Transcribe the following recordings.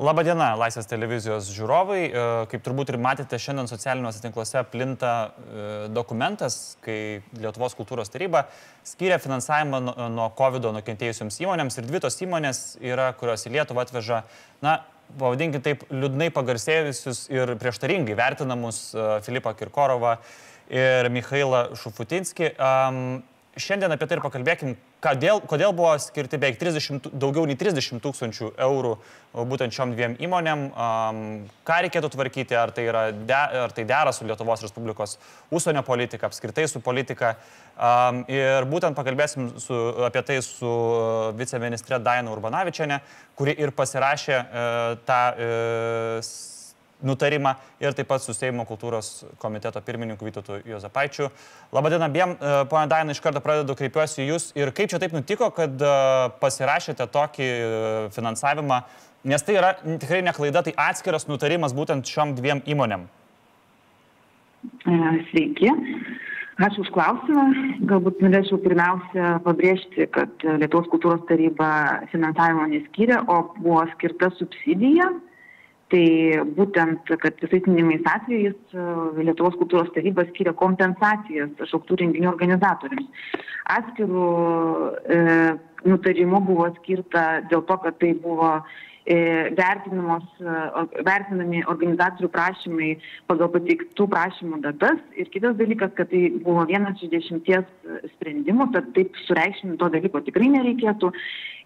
Labadiena, Laisvės televizijos žiūrovai. E, kaip turbūt ir matėte, šiandien socialiniuose tinkluose plinta e, dokumentas, kai Lietuvos kultūros taryba skiria finansavimą nuo COVID nukentėjusiams įmonėms ir dvi tos įmonės yra, kurios į Lietuvą atveža, na, pavadinkime taip, liūdnai pagarsėjusius ir prieštaringai vertinamus e, Filipą Kirkorovą ir Mikhailą Šufutinskį. Šiandien apie tai ir pakalbėkim, kodėl, kodėl buvo skirti beveik 30, daugiau nei 30 tūkstančių eurų būtent šiom dviem įmonėm, um, ką reikėtų tvarkyti, ar tai, de, ar tai dera su Lietuvos Respublikos užsienio politika, apskritai su politika. Um, ir būtent pakalbėsim su, apie tai su viceministrė Daina Urbanavičiane, kuri ir pasirašė uh, tą uh, nutarimą ir taip pat su Seimo kultūros komiteto pirmininku Vytautu Jozapaičiu. Labadiena abiem, e, ponia Daina, iš karto pradedu kreipiuosi į Jūs ir kaip čia taip nutiko, kad e, pasirašėte tokį e, finansavimą, nes tai yra tikrai neklaida, tai atskiras nutarimas būtent šiom dviem įmonėm. Sveiki. Ačiū už klausimą. Galbūt norėčiau pirmiausia pabrėžti, kad Lietuvos kultūros taryba finansavimo neskyrė, o buvo skirta subsidija tai būtent kad visais minimais atvejais e, lietuvos kultūros taryba skiria kompensacijas šauktų renginių organizatoriams. Atskiru e, nutarimu buvo skirta dėl to kad tai buvo vertinami organizatorių prašymai pagal pateiktų prašymų datas. Ir kitas dalykas, kad tai buvo vienas iš dešimties sprendimų, tad taip sureikšminti to dalyko tikrai nereikėtų.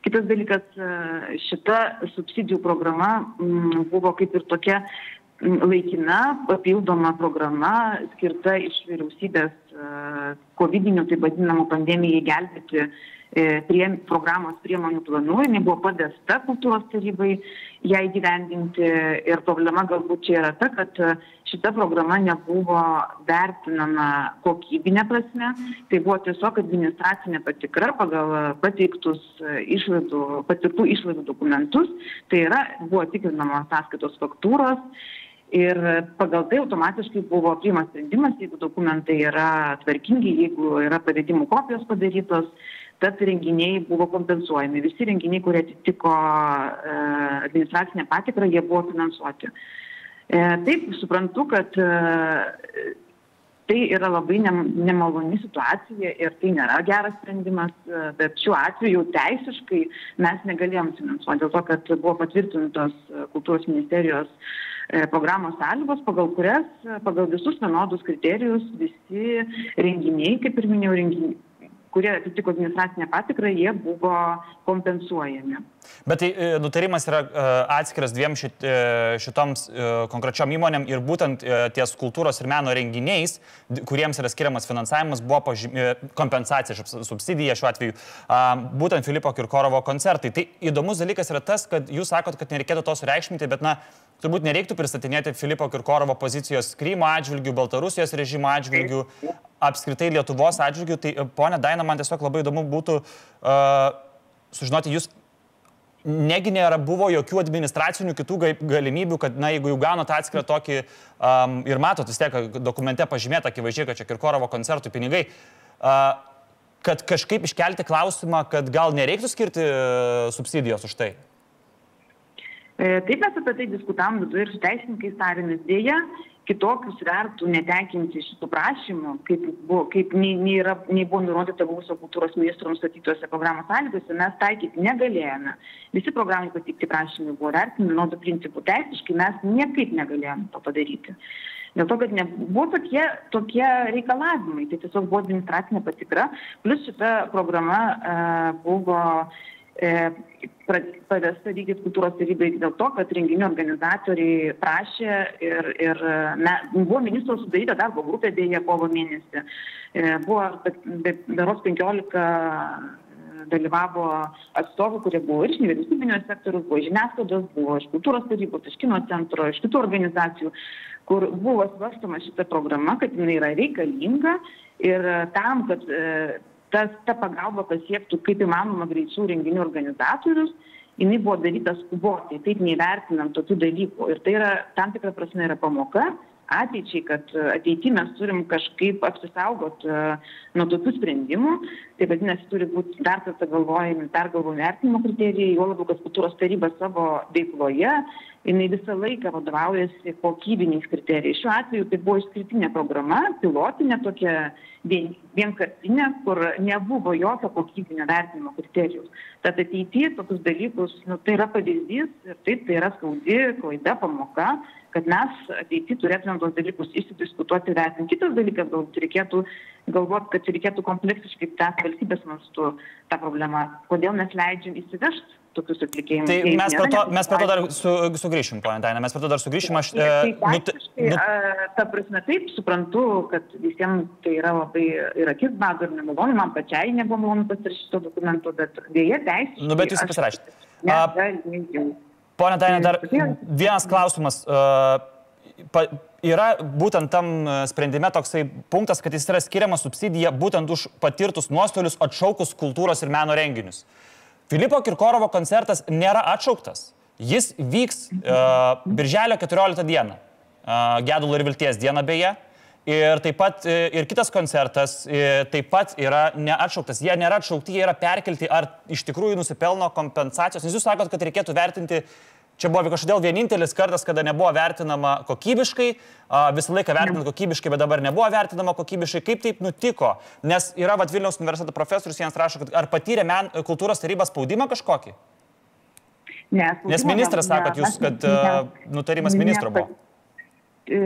Kitas dalykas, e, šita subsidijų programa mm, buvo kaip ir tokia mm, laikina, papildoma programa skirta iš vyriausybės COVID-19, taip vadinamų pandemijai gelbėti E, prie programos priemonių planų, jinai buvo padėsta kultūros tarybai ją įgyvendinti. Ir problema galbūt čia yra ta, kad šita programa nebuvo vertinama kokybinė prasme, tai buvo tiesiog administracinė patikra pagal pateiktus išlaidų, patirtų išlaidų dokumentus, tai yra buvo tikrinamos sąskaitos faktūros. Ir pagal tai automatiškai buvo priimas sprendimas, jeigu dokumentai yra tvarkingi, jeigu yra pavedimų kopijos padarytos, tad renginiai buvo kompensuojami. Visi renginiai, kurie atitiko e, administracinę patikrą, jie buvo finansuoti. E, taip, suprantu, kad e, tai yra labai nemaloni situacija ir tai nėra geras sprendimas, bet šiuo atveju teisiškai mes negalėjom finansuoti dėl to, kad buvo patvirtintos kultūros ministerijos programos sąlygos, pagal kurias, pagal visus vienodus kriterijus, visi renginiai, kaip ir minėjau, renginiai kurie atitiko administracinę patikrą, jie buvo kompensuojami. Bet tai e, nutarimas yra e, atskiras dviem šit, e, šitoms konkrečiom įmonėm ir būtent ties kultūros ir meno renginiais, kuriems yra skiriamas finansavimas, buvo pažymė, kompensacija, subsidija šiuo atveju, būtent Filipo Kirkorovo koncertai. Tai įdomus dalykas yra tas, kad jūs sakot, kad nereikėtų to sureikšminti, bet na, turbūt nereiktų pristatinėti Filipo Kirkorovo pozicijos Krymo atžvilgių, Baltarusijos režimo atžvilgių, apskritai Lietuvos atžvilgių. Tai, ponė Daina, man tiesiog labai įdomu būtų uh, sužinoti, jūs negi nėra buvo jokių administracinių kitų galimybių, kad, na, jeigu jau gaunat atskirą tokį um, ir matot vis tiek dokumente pažymėta akivaizdžiai, kad čia Kirkorovo koncertų pinigai, uh, kad kažkaip iškelti klausimą, kad gal nereiktų skirti subsidijos už tai. E, taip mes apie tai diskutavom viduje ir su teisininkais tarėmės dėja, kitokių svertų netenkinti šitų prašymų, kaip, buvo, kaip nei, nei, yra, nei buvo nurodyta buvusio kultūros ministro nustatytose programos sąlygose, mes taikyti negalėjome. Visi programai patikti prašymai buvo vertinami nuo tų principų teisiškai, mes niekaip negalėjome to padaryti. Dėl to, kad nebuvo tokie, tokie reikalavimai, tai tiesiog buvo administracinė patikra, plus šita programa uh, buvo E, pavesta vykdyti kultūros tarybai dėl to, kad renginių organizatoriai prašė ir, ir ne, buvo ministro sudaryta darbo grupė dėja kovo mėnesį. E, buvo beros 15 dalyvavo atstovų, kurie buvo ir iš nevyriausybinio sektoriaus, buvo žiniasklaidos, buvo iš kultūros tarybos, iš kino centro, iš kitų organizacijų, kur buvo svarstama šita programa, kad jinai yra reikalinga ir tam, kad e, tas ta pagalba pasiektų kaip įmanoma greičiau renginių organizatorius jinai buvo daryta skubotai taip neįvertinant tokių dalykų. Ir tai yra tam tikra prasme yra pamoka ateičiai, kad ateityje mes turim kažkaip apsisaugoti nuo tokių sprendimų, tai vadinasi, turi būti dar kartą galvojami, pergalvojami vertinimo kriterijai, jo labiau, kad kultūros taryba savo veikloje, jinai visą laiką vadovaujasi kokybiniais kriterijais. Šiuo atveju tai buvo išskirtinė programa, pilotinė tokia vien, vienkartinė, kur nebuvo jokio kokybinio vertinimo kriterijus. Tad ateityje tokius dalykus, nu, tai yra pavyzdys ir taip tai yra skaudi klaida, pamoka, kad mes ateityje turėtumėm tos dalykus išsidiskutuoti, vertinti. Kitas dalykas, galbūt reikėtų galvoti, kad reikėtų kompleksiškai spręsti valstybės mastu tą problemą. Kodėl mes leidžiam įsivežti tokius atlikėjimus. Tai mes prie to, mes prie to dar su, sugrįšim, ponia Daina, mes prie to dar sugrįšim. Aš, tai, tai, nut, nut... Ta prasme, taip, suprantu, kad visiems tai yra labai ir akis bado ir nemalonu, man pačiai nebuvo malonu pasirašyti to dokumento, bet dėja teisė. Nu, bet jūs pasirašėte. Pone Daina, dar vienas klausimas. Pa, yra būtent tam sprendime toksai punktas, kad jis yra skiriamas subsidija būtent už patirtus nuostolius atšaukus kultūros ir meno renginius. Filipo Kirkorovo koncertas nėra atšauktas. Jis vyks uh, birželio 14 dieną. Uh, Gedulo ir Vilties dieną beje. Ir taip pat ir kitas koncertas taip pat yra neatšauktas. Jie nėra atšaukti, jie yra perkelti, ar iš tikrųjų nusipelno kompensacijos. Nes jūs sakot, kad reikėtų vertinti Čia buvo kažkodėl vienintelis kartas, kada nebuvo vertinama kokybiškai, visą laiką vertinant kokybiškai, bet dabar nebuvo vertinama kokybiškai. Kaip taip nutiko? Nes yra vat, Vilniaus universiteto profesorius Jans rašo, kad ar patyrė men, kultūros tarybos spaudimą kažkokį? Ne, Nes ministras sako, kad, jūs, kad uh, nutarimas ministro buvo. E,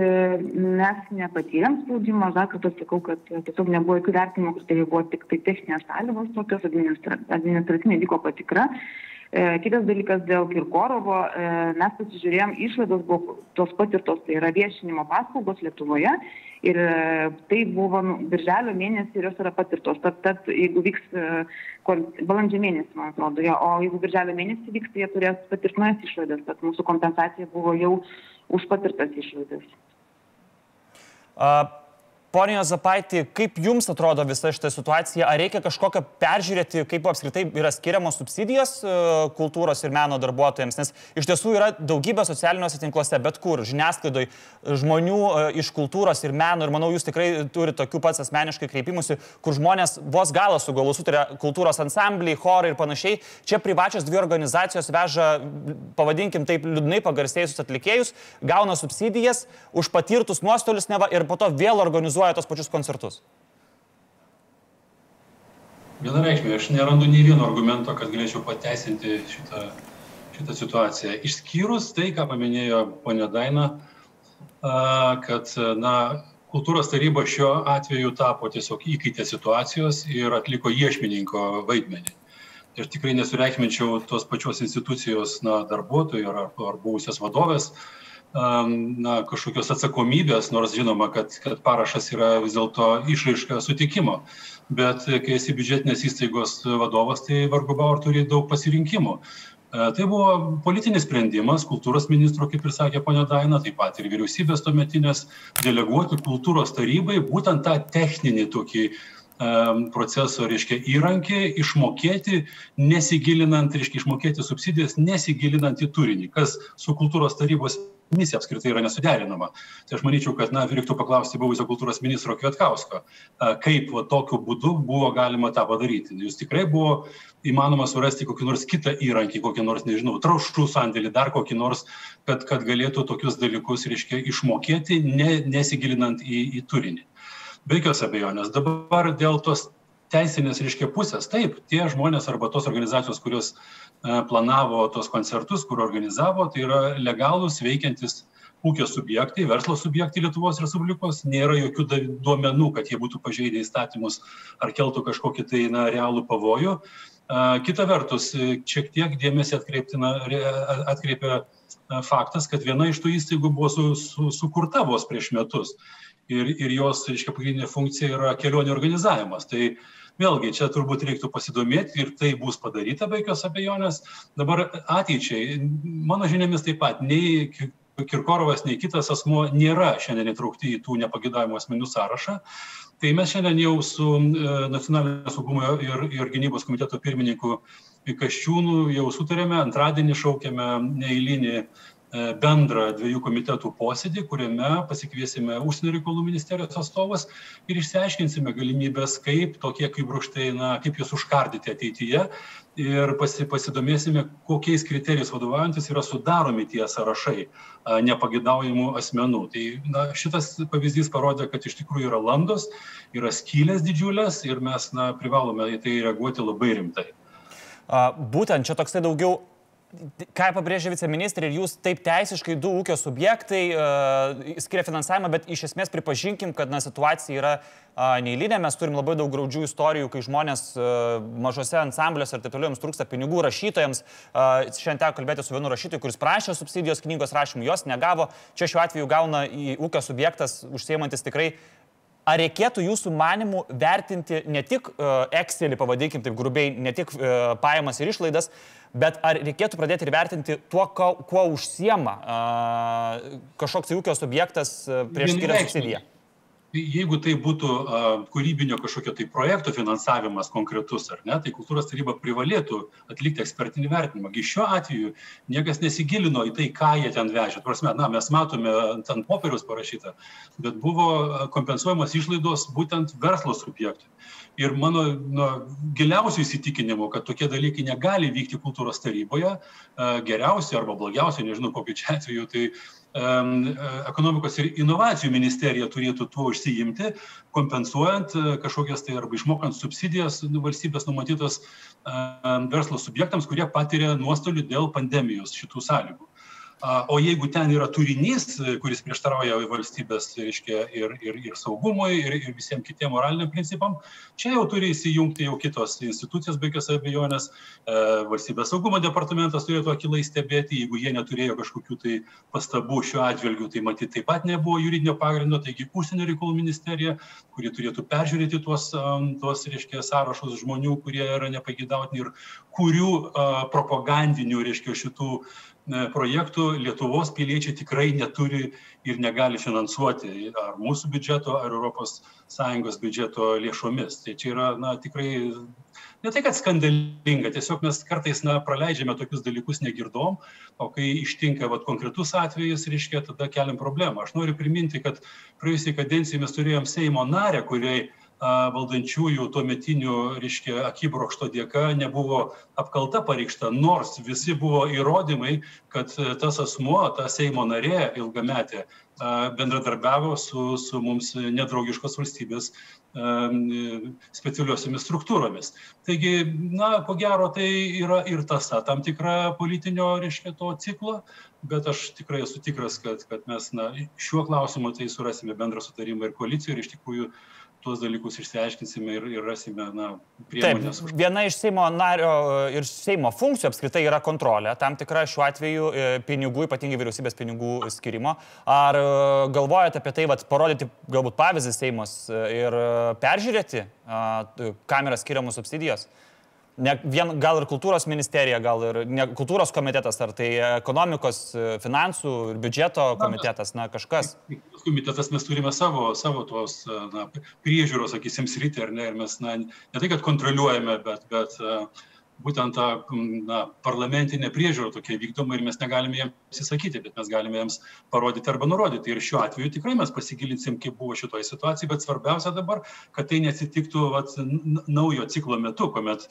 mes nepatyrėm spaudimo, dar kartą sakau, kad tiesiog nebuvo jokių vertinimų, kur tai buvo tik tai techninės sąlygos, tokios administracinė vyko patikra. E, kitas dalykas dėl Kirkorovo, e, mes pasižiūrėjom, išlaidos buvo tos patirtos, tai yra viešinimo paslaugos Lietuvoje ir e, tai buvo nu, birželio mėnesį ir jos yra patirtos. Tad, tad jeigu vyks balandžio mėnesį, man atrodo, jo, o jeigu birželio mėnesį vyks, tai jie turės patirti naujas išlaidas, tad mūsų kompensacija buvo jau už patirtas išlaidas. Uh Pone Jozapaitį, kaip jums atrodo visa šita situacija? Ar reikia kažkokio peržiūrėti, kaip apskritai yra skiriamos subsidijos e, kultūros ir meno darbuotojams? Nes iš tiesų yra daugybė socialiniuose tinkluose, bet kur, žiniasklaidoje, žmonių e, iš kultūros ir meno, ir manau, jūs tikrai turite tokių pats asmeniškai kreipimusi, kur žmonės vos galą su galu sutarė kultūros ansambliai, chorai ir panašiai. Čia privačios dvi organizacijos veža, pavadinkim taip, liūdnai pagarsėjusius atlikėjus, gauna subsidijas už patirtus nuostolius neva ir po to vėl organizuoja organizuoja tos pačius koncertus? Vienareikšmiai, aš nerandu nei vieno argumento, kad galėčiau pateisinti šitą, šitą situaciją. Išskyrus tai, ką paminėjo ponė Daina, kad na, kultūros taryba šiuo atveju tapo tiesiog įkaitė situacijos ir atliko iešmininko vaidmenį. Ir tikrai nesureikšminčiau tos pačios institucijos na, darbuotojų ar, ar buvusios vadovės, uh, na, kažkokios atsakomybės, nors žinoma, kad, kad parašas yra vis dėlto išraiška sutikimo. Bet kai esi biudžetinės įstaigos vadovas, tai vargu bau turi daug pasirinkimų. Tai buvo politinis sprendimas, kultūros ministro, kaip ir sakė ponia Daina, taip pat ir vyriausybės tuometinės, deleguoti kultūros tarybai būtent tą techninį tokį proceso, reiškia, įrankį išmokėti, nesigilinant, reiškia, išmokėti subsidijas, nesigilinant į turinį, kas su kultūros tarybos misija apskritai yra nesuderinama. Tai aš manyčiau, kad na, reiktų paklausti buvusio kultūros ministro Kvietkausko, kaip va, tokiu būdu buvo galima tą padaryti. Jūs tikrai buvo įmanoma surasti kokį nors kitą įrankį, kokį nors, nežinau, trauštų sandėlį, dar kokį nors, kad, kad galėtų tokius dalykus, reiškia, išmokėti, ne, nesigilinant į, į turinį. Be jokios abejonės. Dabar dėl tos teisinės, reiškia, pusės, taip, tie žmonės arba tos organizacijos, kurios E, planavo tos koncertus, kur organizavo, tai yra legalūs veikiantis ūkio subjektai, verslo subjektai Lietuvos Respublikos, nėra jokių duomenų, kad jie būtų pažeidę įstatymus ar keltų kažkokį tai na, realų pavojų. E, kita vertus, šiek tiek dėmesį atkreipia e, faktas, kad viena iš tų įstaigų buvo su, su, sukurta vos prieš metus ir, ir jos, reiškia, pagrindinė funkcija yra kelionių organizavimas. Tai vėlgi čia turbūt reiktų pasidomėti ir tai bus padaryta be jokios abejonės. Dabar ateičiai, mano žiniomis taip pat, nei Kirkorovas, nei kitas asmuo nėra šiandien įtraukti į tų nepagėdavimo asmenų sąrašą. Tai mes šiandien jau su e, nacionalinio saugumo ir, ir gynybos komiteto pirmininku Kaščiūnu jau sutarėme, antradienį šaukėme neįlinį bendrą dviejų komitetų posėdį, kuriame pasikviesime užsienio reikalų ministerijos atstovus ir išsiaiškinsime galimybės, kaip tokie kaip brūkštai, na, kaip juos užkardyti ateityje ir pasi, pasidomėsime, kokiais kriterijais vadovaujantis yra sudaromi tie sąrašai nepagidaujamų asmenų. Tai na, šitas pavyzdys parodė, kad iš tikrųjų yra landos, yra skylės didžiulės ir mes na, privalome į tai reaguoti labai rimtai. Būtent čia toksai daugiau ką pabrėžė viceministrė, ir jūs taip teisiškai du ūkio subjektai uh, skiria finansavimą, bet iš esmės pripažinkim, kad na, situacija yra uh, neįlinė, mes turim labai daug graudžių istorijų, kai žmonės uh, mažose ansambliuose ir taip toliau jums trūksta pinigų rašytojams. Uh, šiandien teko kalbėti su vienu rašytoju, kuris prašė subsidijos knygos rašymui, jos negavo. Čia šiuo atveju gauna į ūkio subjektas užsiemantis tikrai Ar reikėtų jūsų manimų vertinti ne tik uh, Excelį, pavadinkim taip grubiai, ne tik uh, pajamas ir išlaidas, bet ar reikėtų pradėti ir vertinti tuo, kuo, kuo užsiema uh, kažkoks ūkio subjektas prieš skiriant subsidiją? Jeigu tai būtų a, kūrybinio kažkokio tai projekto finansavimas konkretus, ar ne, tai kultūros taryba privalėtų atlikti ekspertinį vertinimą. Gi šiuo atveju niekas nesigilino į tai, ką jie ten vežė. Prasme, na, mes matome ant popieriaus parašyta, bet buvo kompensuojamos išlaidos būtent verslo subjektui. Ir mano nu, giliausių įsitikinimų, kad tokie dalykai negali vykti kultūros taryboje, geriausiai arba blogiausiai, nežinau kokiu čia atveju, tai ekonomikos ir inovacijų ministerija turėtų tuo užsiimti, kompensuojant e, kažkokias tai arba išmokant subsidijas valstybės numatytas verslo subjektams, kurie patiria nuostolių dėl pandemijos šitų sąlygų. O jeigu ten yra turinys, kuris prieštarauja valstybės reiškia, ir, ir, ir saugumui, ir, ir visiems kitiem moraliniam principam, čia jau turi įsijungti jau kitos institucijos, be jokios abejonės. E, valstybės saugumo departamentas turėtų akilai stebėti, jeigu jie neturėjo kažkokių tai pastabų šiuo atžvilgiu, tai matyti taip pat nebuvo juridinio pagrindo, taigi užsienio reikalų ministerija, kuri turėtų peržiūrėti tuos, tuos reiškia, sąrašus žmonių, kurie yra nepageidautini ir kurių propagandinių, reiškia, šitų projektų Lietuvos piliečiai tikrai neturi ir negali finansuoti ar mūsų biudžeto, ar ES biudžeto lėšomis. Tai čia yra na, tikrai ne tai, kad skandalinga, tiesiog mes kartais na, praleidžiame tokius dalykus negirdom, o kai ištinka vat, konkretus atvejis, reiškia, tada keliam problemą. Aš noriu priminti, kad praėjusiai kadencijai mes turėjom Seimo narę, kuriai valdančiųjų tuometinių, reiškia, akibrokšto dėka nebuvo apkalta pareikšta, nors visi buvo įrodymai, kad tas asmuo, ta Seimo narė ilgametė, bendradarbiavo su, su mums nedraugiškos valstybės specialiosiomis struktūromis. Taigi, na, ko gero, tai yra ir tasa tam tikra politinio, reiškia, to ciklo, bet aš tikrai esu tikras, kad, kad mes, na, šiuo klausimu tai surasime bendrą sutarimą ir koalicijoje ir iš tikrųjų tuos dalykus išsiaiškinsime ir, ir rasime na, priemonės. Taip, viena iš Seimo nario ir Seimo funkcijų apskritai yra kontrolė, tam tikra šiuo atveju e, pinigų, ypatingai vyriausybės pinigų skirimo. Ar e, galvojate apie tai, vat, parodyti galbūt pavyzdį Seimos e, ir peržiūrėti, kam yra skiriamos subsidijos? Ne, vien, gal ir kultūros ministerija, gal ir ne, kultūros komitetas, ar tai ekonomikos, finansų ir biudžeto komitetas, na kažkas. Komitetas mes turime savo, savo tos na, priežiūros, sakysim, sritį, ar ne, ir mes na, ne tai, kad kontroliuojame, bet, bet būtent ta na, parlamentinė priežiūra tokia vykdoma ir mes negalime jiems įsakyti, bet mes galime jiems parodyti arba nurodyti. Ir šiuo atveju tikrai mes pasigilinsim, kaip buvo šitoje situacijoje, bet svarbiausia dabar, kad tai nesitiktų vat, naujo ciklo metu, kuomet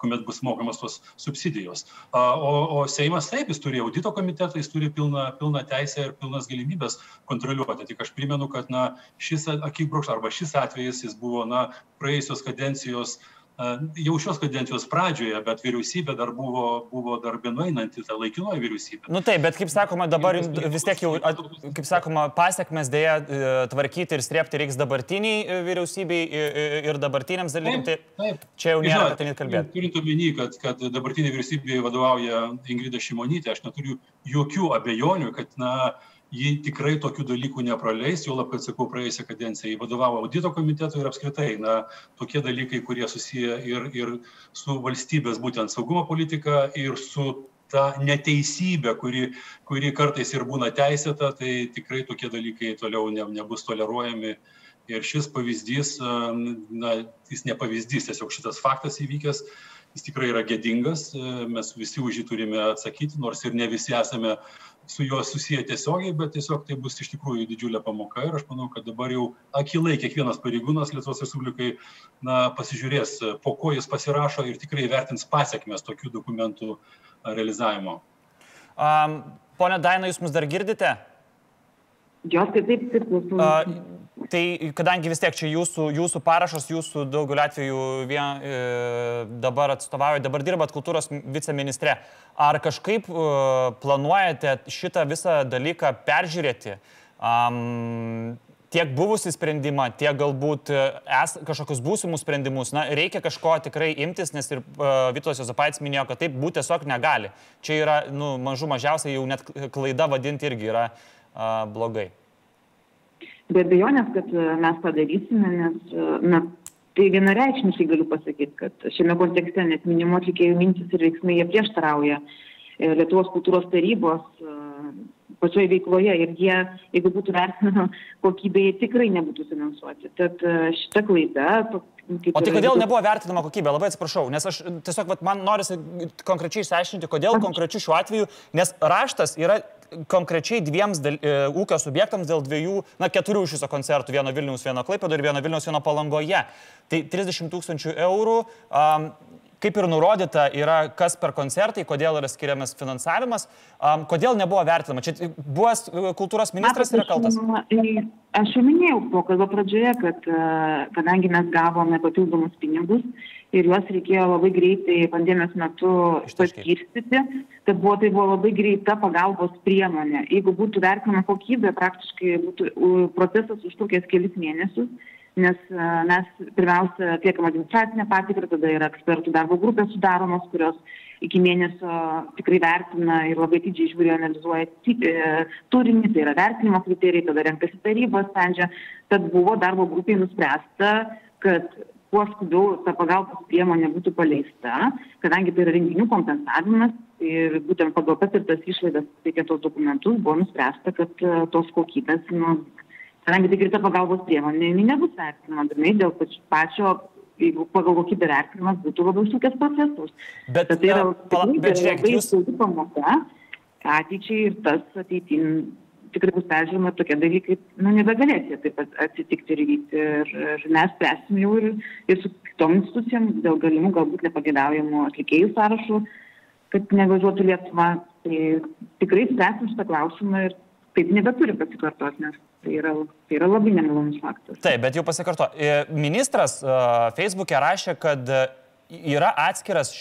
kuomet bus mokamos tos subsidijos. O, o Seimas taip, jis turi audito komitetą, jis turi pilną, pilną teisę ir pilnas galimybės kontroliuoti. Tik aš primenu, kad na, šis akibrokštas arba šis atvejis jis buvo na, praėjusios kadencijos uh, jau šios kadencijos pradžioje, bet vyriausybė dar buvo, buvo dar benuinanti, ta laikinoji vyriausybė. Nu taip, bet kaip sakoma, dabar vis tiek jau, kaip sakoma, pasiekmes dėja e, tvarkyti ir strėpti reiks dabartiniai e, vyriausybei ir dabartiniams dalykams. Taip, taip. Čia jau nėra apie tai net kalbėti. Turint omeny, kad, kad dabartinė vyriausybė vadovauja Ingrida Šimonytė, aš neturiu jokių abejonių, kad, na, ji tikrai tokių dalykų nepraleis, jau labai, kad sakau, praėjusią kadenciją jį vadovavo audito komitetui ir apskritai, na, tokie dalykai, kurie susiję ir, ir su valstybės būtent saugumo politika ir su ta neteisybė, kuri, kuri kartais ir būna teisėta, tai tikrai tokie dalykai toliau ne, nebus toleruojami. Ir šis pavyzdys, na, jis ne pavyzdys, tiesiog šitas faktas įvykęs, jis tikrai yra gėdingas, mes visi už jį turime atsakyti, nors ir ne visi esame su juo susiję tiesiogiai, bet tiesiog tai bus iš tikrųjų didžiulė pamoka ir aš manau, kad dabar jau akilai kiekvienas pareigūnas Lietuvos Respublikai na, pasižiūrės, po ko jis pasirašo ir tikrai vertins pasiekmes tokių dokumentų realizavimo. Um, pone Daina, jūs mus dar girdite? Jos taip, taip, taip. Tai kadangi vis tiek čia jūsų, jūsų parašas, jūsų daugeliu atveju vien, e, dabar atstovauja, dabar dirbat kultūros viceministre, ar kažkaip e, planuojate šitą visą dalyką peržiūrėti? Um, tiek buvusi sprendimą, tiek galbūt e, es, kažkokius būsimus sprendimus. Na, reikia kažko tikrai imtis, nes ir uh, Vytos Jozapaitis minėjo, kad taip būti tiesiog negali. Čia yra, nu, mažų mažiausiai jau net klaida vadinti irgi yra uh, blogai. Be abejonės, kad e, mes padarysime, nes e, na, tai vienareikšmiškai galiu pasakyti, kad šiame kontekste net minimo atlikėjų mintis ir veiksmai jie prieštarauja e, Lietuvos kultūros tarybos pačioje veikloje ir jie, jeigu būtų vertinama kokybė, jie tikrai nebūtų finansuoti. Tad šita klaida. O tai kodėl nebuvo vertinama kokybė? Labai atsiprašau, nes aš tiesiog vat, man norisi konkrečiai išsiaiškinti, kodėl konkrečiu šiuo atveju, nes raštas yra konkrečiai dviems dal, e, ūkio subjektams dėl dviejų, na, keturių iš viso koncertų, vieno Vilnius, vieno Klaipėdo ir vieno Vilnius, vieno Palangoje. Tai 30 tūkstančių eurų. Um, kaip ir nurodyta, yra kas per koncertai, kodėl yra skiriamas finansavimas, um, kodėl nebuvo vertinama. Čia buvęs e, kultūros ministras yra kaltas. Aš jau minėjau pokalbio pradžioje, kad e, kadangi mes gavome papildomus pinigus, ir juos reikėjo labai greitai pandemijos metu paskirstyti, kad buvo, tai buvo labai greita pagalbos priemonė. Jeigu būtų vertinama kokybė, praktiškai būtų procesas užtrukęs kelis mėnesius, nes mes pirmiausia atliekam administracinę patikrą, tada yra ekspertų darbo grupės sudaromos, kurios iki mėnesio tikrai vertina ir labai didžiai žiūri, analizuoja e, turinį, tai yra vertinimo kriterijai, tada renkasi tarybos, sprendžia, tad buvo darbo grupiai nuspręsta, kad kuo skubiau ta pagalbos priemonė būtų paleista, kadangi tai yra renginių kompensavimas ir būtent pagal patirtas išlaidas teikia tos dokumentus, buvo nuspręsta, kad e, tos kokybės, nu, kadangi tai greita pagalbos priemonė, jinai nebus vertinama, dažnai dėl pačio jeigu pagal kokybę vertinimas būtų labai užsukęs procesus. Bet, bet tai yra, pala, bet, yra labai jūs... skaudi pamoka ateičiai ir tas ateitin tikrai bus peržiūrima tokie dalykai, nu, nebegalės jie taip atsitikti ir įvykti. Ir, ir mes spręsim jau ir, ir su kitom institucijom dėl galimų galbūt nepagėdaujamų atlikėjų sąrašų, kad nevažiuotų Lietuva. Tai tikrai spręsim šitą klausimą ir taip nebeturi pasikartoti, nes tai yra, tai yra labai nemalonus faktas. Taip, bet jau pasikarto. E, ministras uh, Facebook'e rašė, kad yra atskiras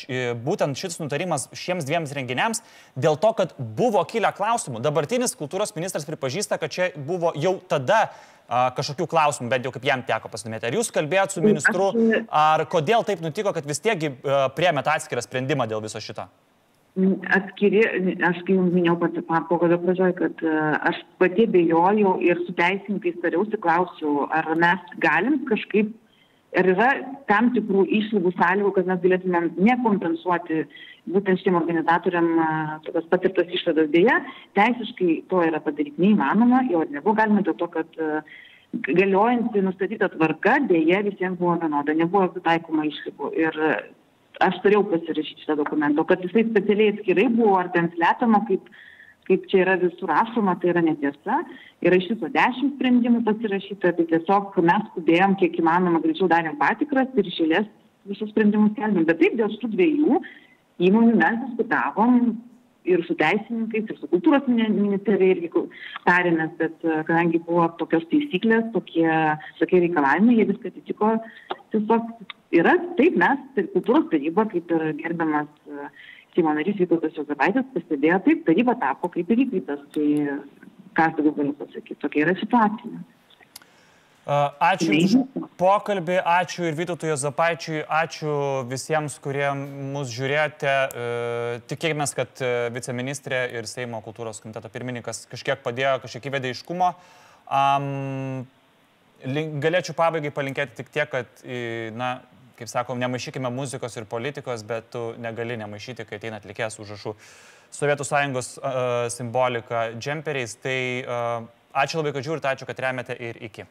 būtent šis nutarimas šiems dviems renginiams dėl to, kad buvo kilę klausimų. Dabartinis kultūros ministras pripažįsta, kad čia buvo jau tada kažkokių klausimų, bent jau kaip jam teko pasidomėti. Ar jūs kalbėjot su ministru, ar kodėl taip nutiko, kad vis tiekgi priemėt atskirą sprendimą dėl viso šito? Atskiri, aš kai jums minėjau pati pokalbio pradžioje, kad aš pati bejojau ir su teisininkais tariausi, klausiau, ar mes galim kažkaip ir yra tam tikrų išlygų sąlygų, kad mes galėtumėm nekompensuoti būtent šitiem organizatoriam tokias patirtas išlaidas. Dėja, teisiškai to yra padaryti neįmanoma, jo nebuvo galima dėl to, kad galiojanti nustatyta tvarka dėja visiems buvo vienoda, nebuvo taikoma išlygų. Ir aš turėjau pasirašyti šitą dokumentą, kad jisai specialiai atskirai buvo ar ten slepiama kaip kaip čia yra visur rašoma, tai yra netiesa. Yra iš viso dešimt sprendimų pasirašyta, tai tiesiog mes skubėjom, kiek įmanoma, greičiau darėm patikras ir išėlės visus sprendimus kelbėm. Bet taip, dėl šitų dviejų įmonių mes diskutavom ir su teisininkais, ir su kultūros ministerija irgi tarėmės, bet e, kadangi buvo tokios taisyklės, tokie, tokie reikalavimai, jie viską atitiko, tiesiog yra, taip mes, tai kultūros taryba, kaip ir gerbiamas uh, Seimo narys Vytautas Jozavaitis pastebėjo, taip, taryba tapo kaip ir įkaitas. Tai ką aš daugiau galiu pasakyti, tokia yra situacija. Ačiū už pokalbį, ačiū ir Vytautui Zapaičiui, ačiū visiems, kurie mus žiūrėjote. Tikėkime, kad viceministrė ir Seimo kultūros komiteto pirmininkas kažkiek padėjo, kažkiek įvedė iškumo. Um, galėčiau pabaigai palinkėti tik tiek, kad na, kaip sakom, nemaišykime muzikos ir politikos, bet tu negali nemaišyti, kai ateina atlikėjas užrašų Sovietų sąjungos uh, simbolika džemperiais. Tai uh, ačiū labai, kad žiūrite, ačiū, kad remiate ir iki.